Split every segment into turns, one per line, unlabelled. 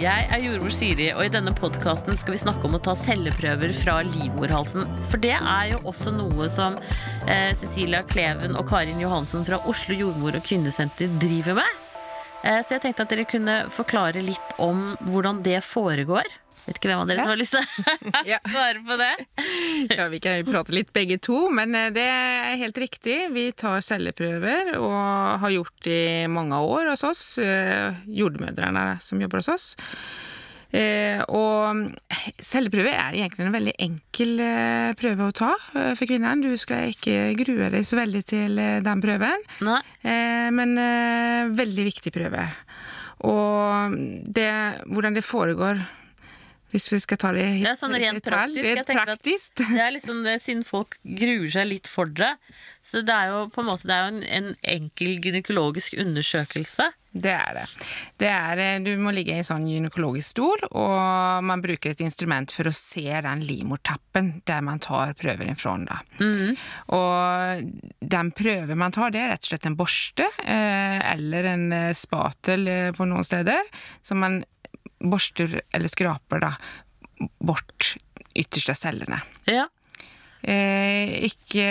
Jeg er jordmor Siri, og i denne podkasten skal vi snakke om å ta celleprøver fra livmorhalsen. For det er jo også noe som eh, Cecilia Kleven og Karin Johansson fra Oslo jordmor- og kvinnesenter driver med. Eh, så jeg tenkte at dere kunne forklare litt om hvordan det foregår. Vet ikke hvem av dere som har lyst til å svare på det.
Ja, Vi kan prate litt begge to, men eh, det er helt riktig. Vi tar celleprøver og har gjort det i mange år hos oss. eh, Jordmødrene som jobber hos oss. Eh, og celleprøve er egentlig en veldig enkel prøve å ta for kvinnen. Du skal ikke grue deg så veldig til den prøven,
Nei.
men veldig viktig prøve. Og det, hvordan det foregår hvis vi skal ta det i
Ja, sånn rent praktisk.
det er praktisk.
Det er liksom det, Siden folk gruer seg litt for det. Så det er jo på en måte en, en enkel gynekologisk undersøkelse.
Det er det. det er, eh, du må ligge i en sånn gynekologisk stol, og man bruker et instrument for å se den livmortappen der man tar prøver ifra. Mm. Og den prøven man tar, det er rett og slett en borste eh, eller en eh, spatel på noen steder, som man borster eller skraper da, bort ytterste cellene.
Ja.
Eh, ikke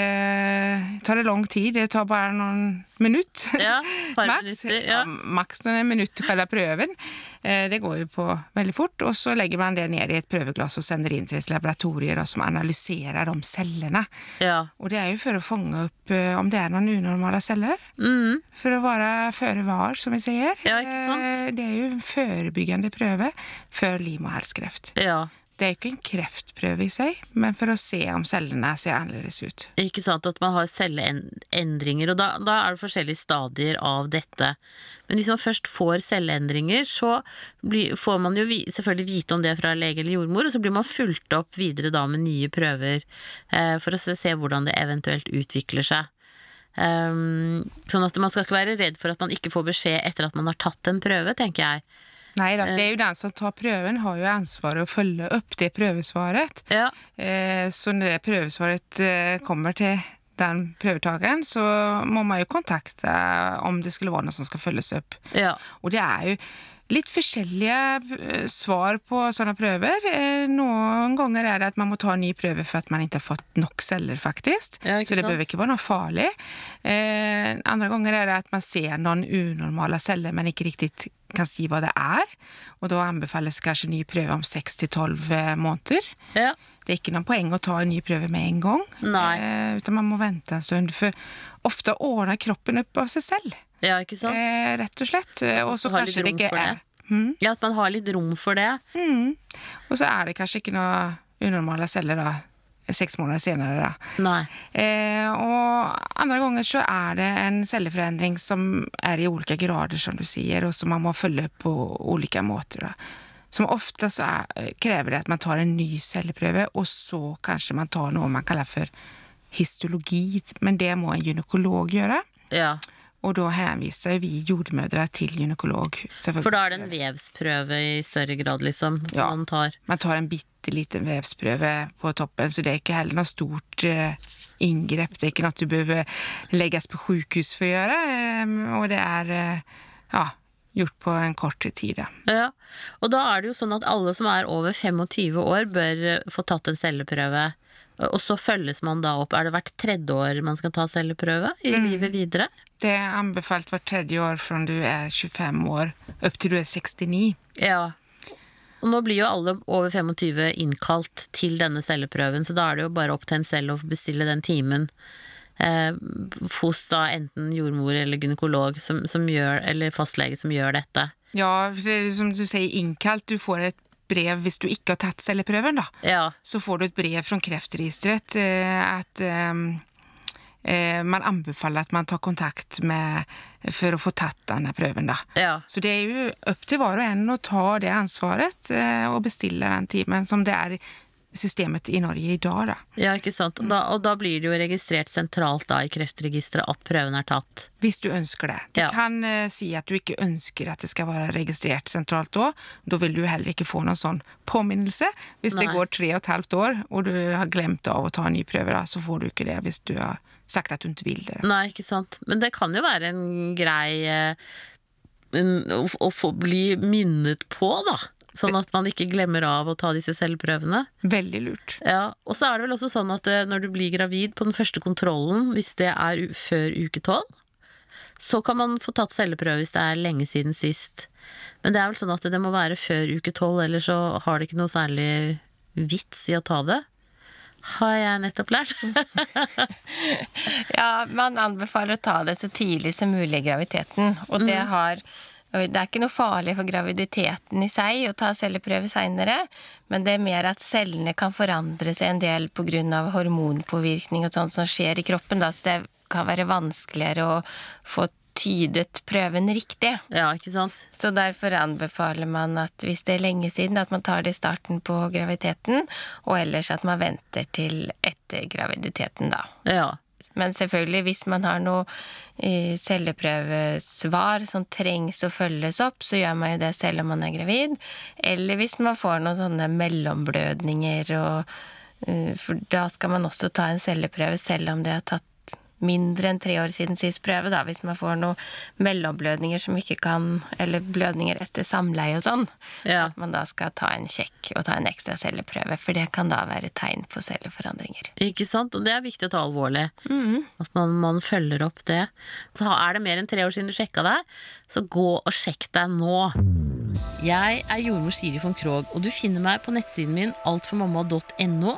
tar det lang tid, det tar bare noen minutt.
Ja, par
Max,
minutter, ja.
Maks noen minutter til prøven. Eh, det går jo på veldig fort. Og så legger man det ned i et prøveglass og sender inn til et laboratorium som analyserer de cellene.
ja.
Og det er jo for å fange opp eh, om det er noen unormale celler.
Mm.
For å være føre var, som vi sier.
Ja, ikke sant?
Eh, det er jo en forebyggende prøve for livmorhalskreft.
ja.
Det er jo ikke en kreftprøve i seg, men for å se om cellene ser annerledes ut.
Ikke sant, at man har celleendringer, og da, da er det forskjellige stadier av dette. Men hvis man først får celleendringer, så blir, får man jo selvfølgelig vite om det fra lege eller jordmor, og så blir man fulgt opp videre da med nye prøver eh, for å se, hvordan det eventuelt utvikler seg. Um, sånn at man skal ikke være redd for at man ikke får beskjed etter at man har tatt en prøve, tenker jeg.
Nei da,
Eh.
det er jo den som tar prøven, har jo ansvaret å følge opp det prøvesvaret.
Ja,
Eh, så når det prøvesvaret eh, kommer til den prøvetakeren, så må man jo kontakte om det skulle være noe som skal følges opp.
ja,
Og det er jo litt forskjellige eh, svar på sånne prøver. Eh, Noen ganger er det at man må ta en ny prøve for at man ikke har fått nok celler, faktisk.
Ja,
så det behøver ikke være noe farlig. Eh, Andre ganger er det at man ser noen unormale celler, men ikke riktig kan si hva det er. Og da anbefales kanskje ny prøve om 6-12 måneder.
ja.
Det er ikke noe poeng å ta en ny prøve med en gang,
Nei.
utan man må vente en stund. For ofte ordner kroppen opp av seg selv,
ja ikke sant?
eh, rett og slett. Og så kanskje det ikke er
det. Ja, at man har litt rom for det.
mm. Og så er det kanskje ikke noe unormale celler da, seks måneder senere. da. Eh, og andre ganger så er det en celleforandring som er i ulike grader, som du sier, og som man må følge på ulike måter. da. Som ofte så er, krever det at man tar en ny celleprøve, og så kanskje man tar noe man kaller for histologi, men det må en gynekolog gjøre.
Ja.
Og da henviser vi jordmødre til gynekolog.
For da er det en vevsprøve i større grad, liksom, som
Ja.
man tar.
Man tar en bitte liten vevsprøve på toppen, så det er ikke heller noe stort eh, inngrep. Det er ikke noe du behøver legges på sjukehus for å gjøre, eh, og det er eh, ja, gjort på en kort tid.
Ja. Og da er det jo sånn at alle som er over 25 år, bør eh, få tatt en celleprøve. Og så følges man da opp. Er det hvert tredje år man skal ta celleprøve i
Mm.
livet videre?
Det er anbefalt hvert tredje år fra du er 25 år opp til du er 69.
Ja. Og nå blir jo alle over 25 innkalt til denne celleprøven, så da er det jo bare opp til en selv å bestille den timen eh, hos da enten jordmor eller gynekolog som, som gjør, eller fastlege som gjør dette.
Ja, for det er som du sier, innkalt. Du får et brev hvis du ikke har tatt celleprøven. da.
Ja.
så får du et brev fra Kreftregisteret eh, at eh, eh, man anbefaler at man tar kontakt med for å få tatt denne prøven. Da.
Ja.
Så det er jo opp til hver og en å ta det ansvaret og bestille den timen, som det er systemet i Norge i dag. Da.
Ja, ikke sant. Da, og da blir det jo registrert sentralt da i Kreftregisteret at prøven er tatt.
Hvis du ønsker det. Du
Ja.
kan uh, si at du ikke ønsker at det skal være registrert sentralt da. Da vil du heller ikke få noen sånn påminnelse. Hvis det går tre og et halvt år, og du har glemt av å ta en ny prøve, da, så får du ikke det hvis du har sagt at du ikke vil det.
Nei, ikke sant. Men det kan jo være en grei uh, en, å, å få bli minnet på, da. Sånn at man ikke glemmer av å ta disse celleprøvene.
Veldig lurt.
Ja, Og så er det vel også sånn at eh, når du blir gravid på den første kontrollen, hvis det er før uke tolv, så kan man få tatt celleprøve hvis det er lenge siden sist. Men det er vel sånn at det må være før uke tolv, ellers så har det ikke noe særlig vits i å ta det. Har jeg nettopp lært.
Ja, man anbefaler å ta det så tidlig som mulig i graviditeten. Og det har og det er ikke noe farlig for graviditeten i seg å ta celleprøve seinere, men det er mer at cellene kan forandre seg en del pga. hormonpåvirkning og sånt som skjer i kroppen. Da, så det kan være vanskeligere å få tydet prøven riktig.
Ja, ikke sant?
Så derfor anbefaler man at hvis det er lenge siden, at man tar det i starten på graviditeten, og ellers at man venter til etter graviditeten, da.
Ja.
Men selvfølgelig, hvis man har noe eh, celleprøvesvar som trengs å følges opp, så gjør man jo det selv om man er gravid. Eller hvis man får noen sånne mellomblødninger, og, eh, for da skal man også ta en celleprøve selv om det har tatt mindre enn tre år siden sist prøve, da, hvis man får noen mellomblødninger som ikke kan Eller blødninger etter samleie og sånn.
Ja.
At man da skal ta en sjekk og ta en ekstra celleprøve, for det kan da være tegn på celleforandringer.
Ikke sant? Og det er viktig å ta alvorlig. At man, man følger opp det. Så er det mer enn tre år siden du sjekka deg, så gå og sjekk deg nå. Jeg er jordmor Siri von Krogh, og du finner meg på nettsiden min altformamma.no.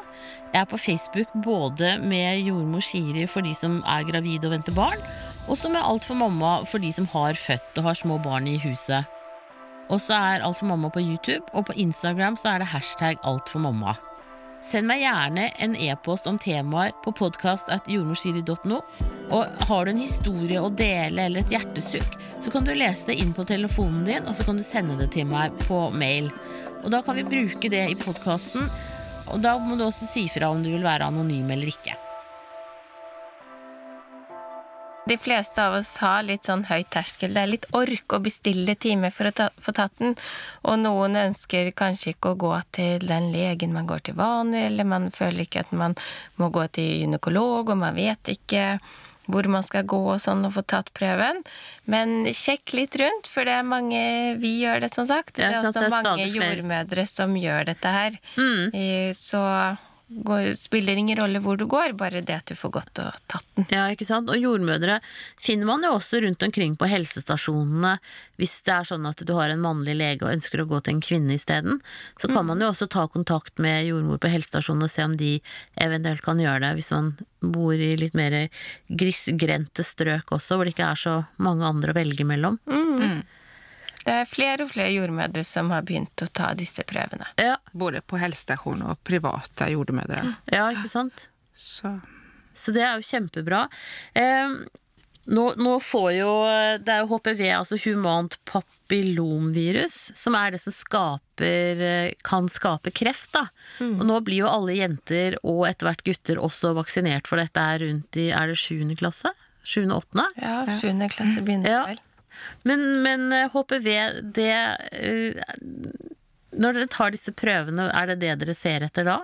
Jeg er på Facebook både med jordmor Siri for de som er gravide og venter barn, og så med Alt for mamma for de som har født og har små barn i huset. Og så er Alt for mamma på YouTube, og på Instagram så er det hashtag Alt for mamma. Send meg gjerne en e-post om temaer på podkast.jordmorsiri.no. Og har du en historie å dele eller et hjertesukk, så kan du lese det inn på telefonen din, og så kan du sende det til meg på mail. Og da kan vi bruke det i podkasten, og da må du også si fra om du vil være anonym eller ikke.
De fleste av oss har litt sånn høy terskel. Det er litt ork å bestille time for å ta, få tatt den. Og noen ønsker kanskje ikke å gå til den legen man går til vanlig, eller man føler ikke at man må gå til gynekolog, og man vet ikke hvor man skal gå og sånn og få tatt prøven. Men sjekk litt rundt, for det er mange Vi gjør det, som sagt. Det er også mange jordmødre som gjør dette her. Mm. Så går, spiller ingen rolle hvor du går, bare det at du får gått og tatt den.
Ja, ikke sant? Og jordmødre finner man jo også rundt omkring på helsestasjonene. Hvis det er sånn at du har en mannlig lege og ønsker å gå til en kvinne isteden, så kan man jo også ta kontakt med jordmor på helsestasjonen og se om de eventuelt kan gjøre det, hvis man bor i litt mer grisgrendte strøk også, hvor det ikke er så mange andre å velge mellom.
Det er flere og flere jordmødre som har begynt å ta disse prøvene.
Ja,
Både på helsestasjon og private jordmødre.
ja ikke sant?
Så
Så det er jo kjempebra. Eh, nå, nå får jo Det er jo HPV, altså humant papillomvirus, som er det som skaper kan skape kreft, da. Og nå blir jo alle jenter og etter hvert gutter også vaksinert for dette er rundt i Er det sjuende klasse? Sjuende, åttende?
Ja, sjuende klasse begynner
Ja.
vel.
Men, men eh, HPV, det eh, Når dere tar disse prøvene, er det det dere ser etter da?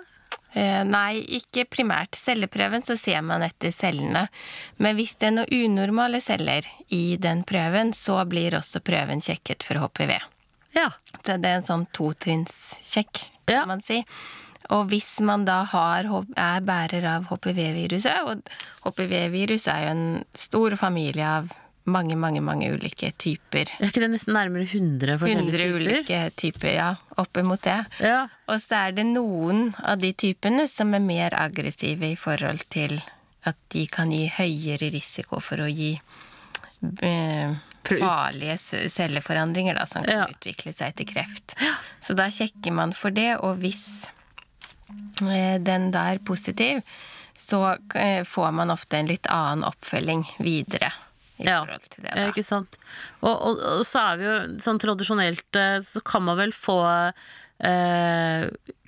Eh, nei, ikke primært. Celleprøven så ser man etter cellene. Men hvis det er noen unormale celler i den prøven, så blir også prøven sjekket for HPV.
Ja.
Så det er en sånn totrinnssjekk, kan
Ja.
man si. Og hvis man da har, er bærer av HPV-viruset, og HPV-virus er jo en stor familie av mange, mange, mange ulike typer.
Er ikke det nesten nærmere 100 forskjellige
100
typer?
ulike typer, ja. Oppimot det.
Ja.
Og så er det noen av de typene som er mer aggressive i forhold til at de kan gi høyere risiko for å gi eh, farlige celleforandringer da, som kan
Ja.
utvikle seg til kreft. Så da sjekker man for det, og hvis eh, den da er positiv, så eh, får man ofte en litt annen oppfølging videre i
Ja,
forhold til det. Da.
ikke sant. Og, og, og så er vi jo sånn tradisjonelt eh, Så kan man vel få eh,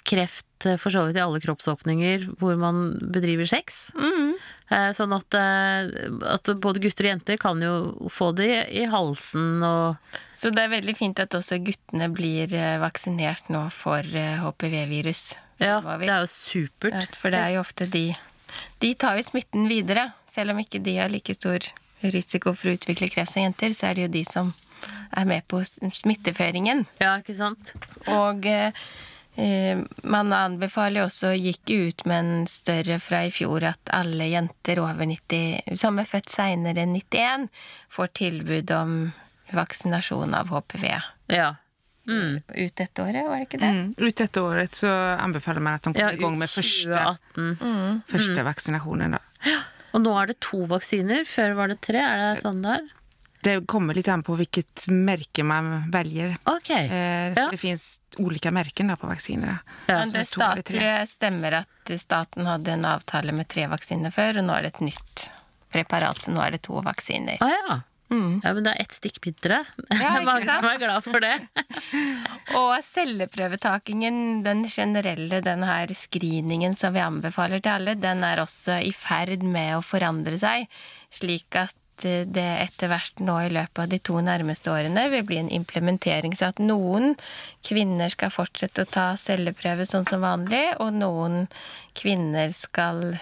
kreft eh, for så vidt i alle kroppsåpninger hvor man bedriver sex. Eh, sånn at, eh, at både gutter og jenter kan jo få det i, i halsen og
Så det er veldig fint at også guttene blir vaksinert nå for HPV-virus.
Ja, det er jo supert.
Ja, For det er jo ofte de De tar jo smitten videre. Selv om ikke de har like stor risiko for å utvikle kreft som jenter, så er det jo de som er med på smitteføringen.
Ja, ikke sant?
Og eh, man anbefaler også, gikk ut med en større fra i fjor, at alle jenter over 90, som er født seinere enn 91, får tilbud om vaksinasjon av HPV.
Ja.
Ut dette året, var det ikke det?
Mm. Ut dette året så anbefaler man at de
ja
kommer
gang
med første,
mm.
første vaksinasjonen. Da.
Og nå er det to vaksiner. Før var det tre. Er det sånn der?
Det kommer litt an på hvilket merke man velger.
Okay.
Eh, så
Ja.
det fins ulike merker på vaksiner.
Ja,
Men det statlige stemmer at staten hadde en avtale med tre vaksiner før, og nå er det et nytt preparat, så nå er det to vaksiner.
Ah, ja. ja. Men det er ett stikk bitre.
Ja, ikke
Mange som er glad for det.
Og celleprøvetakingen, den generelle, den her screeningen som vi anbefaler til alle, den er også i ferd med å forandre seg, slik at eh, det etter hvert nå i løpet av de to nærmeste årene vil bli en implementering, så at noen kvinner skal fortsette å ta celleprøve sånn som vanlig, og noen kvinner skal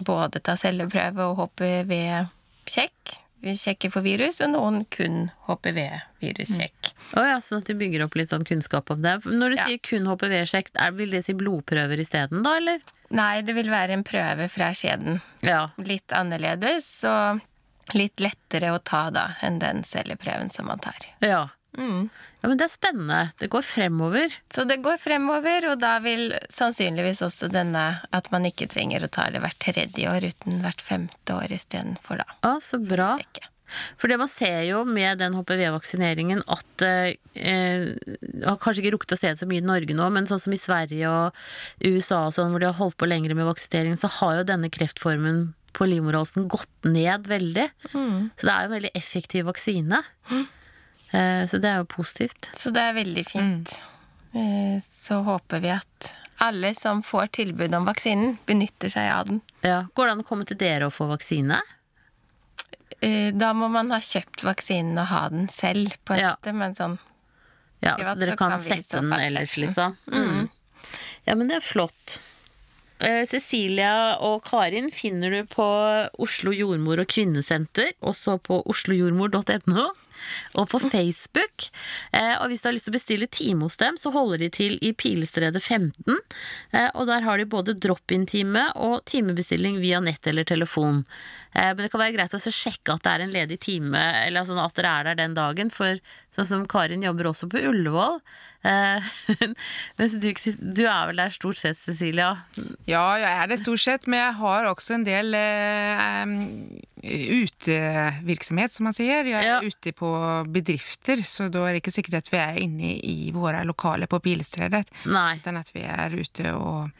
både ta celleprøve og HPV-sjekk, sjekke for virus, og noen kun HPV-virussjekk.
Å ja, sånn at de bygger opp litt sånn kunnskap om det. Når du
Ja.
sier kun HPV-sjekk, vil det si blodprøver isteden, da, eller?
Nei, det vil være en prøve fra skjeden.
Ja.
Litt annerledes og litt lettere å ta da enn den celleprøven som man tar.
Ja. Ja. Men det er spennende. Det går fremover.
Så det går fremover, og da vil sannsynligvis også denne at man ikke trenger å ta det hvert tredje år uten hvert femte år istedenfor da.
Ja, så bra. For det man ser jo med den HPV-vaksineringen at eh, har kanskje ikke rukket å se det så mye i Norge nå, men sånn som i Sverige og USA og sånn, hvor de har holdt på lengre med vaksinering, så har jo denne kreftformen på livmorhalsen gått ned veldig. Så det er jo en veldig effektiv vaksine. Eh, så det er jo positivt.
Så det er veldig fint. Mm. Så håper vi at alle som får tilbud om vaksinen, benytter seg av den.
Ja. Går det an å komme til dere og få vaksine?
Eh, Da må man ha kjøpt vaksinen og ha den selv, på en
Ja.
men sånn
Ja, så dere
så
kan,
kan
sette den ellers, liksom? Mm. Ja, men det er flott. Eh, Cecilia og Karin finner du på Oslo jordmor- og kvinnesenter, også på oslojordmor.no, og på Facebook. Eh, og hvis du har lyst til å bestille time hos dem, så holder de til i Pilestredet 15. Eh, og der har de både drop-in-time og timebestilling via nett eller telefon. Men det kan være greit å sjekke at det er en ledig time, eller sånn at dere er der den dagen, for sånn som Karin jobber også på Ullevål. Eh, mens du, du er vel der stort sett, Cecilia?
Ja, jeg er det stort sett, men jeg har også en del uh, utevirksomhet, som man sier. Jeg er
Ja.
ute på bedrifter, så da er det ikke sikkert at vi er inne i våre lokaler på Bilstredet,
Nei.
utan at vi er ute og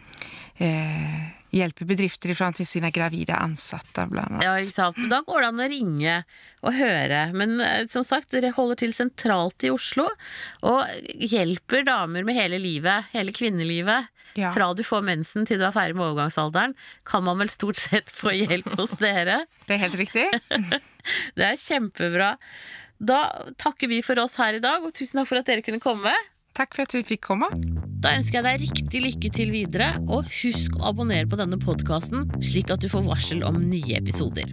eh, hjelper bedrifter ifra til sine gravide ansatte, blant annet.
Ja, ikke sant. Da går det an å ringe og høre. Men eh, som sagt, dere holder til sentralt i Oslo, og hjelper damer med hele livet, hele kvinnelivet.
Ja.
Fra du får mensen til du er ferdig med overgangsalderen, kan man vel stort sett få hjelp hos dere.
Det er helt riktig.
Det er kjempebra. Da takker vi for oss her i dag, og tusen takk for at dere kunne komme.
Takk for at vi fikk komme.
Da ønsker jeg deg riktig lykke til videre, og husk å abonnere på denne podkasten, slik at du får varsel om nye episoder.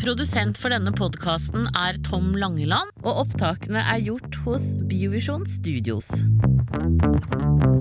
Produsent for denne podkasten er Tom Langeland, og opptakene er gjort hos Biovisjon Studios.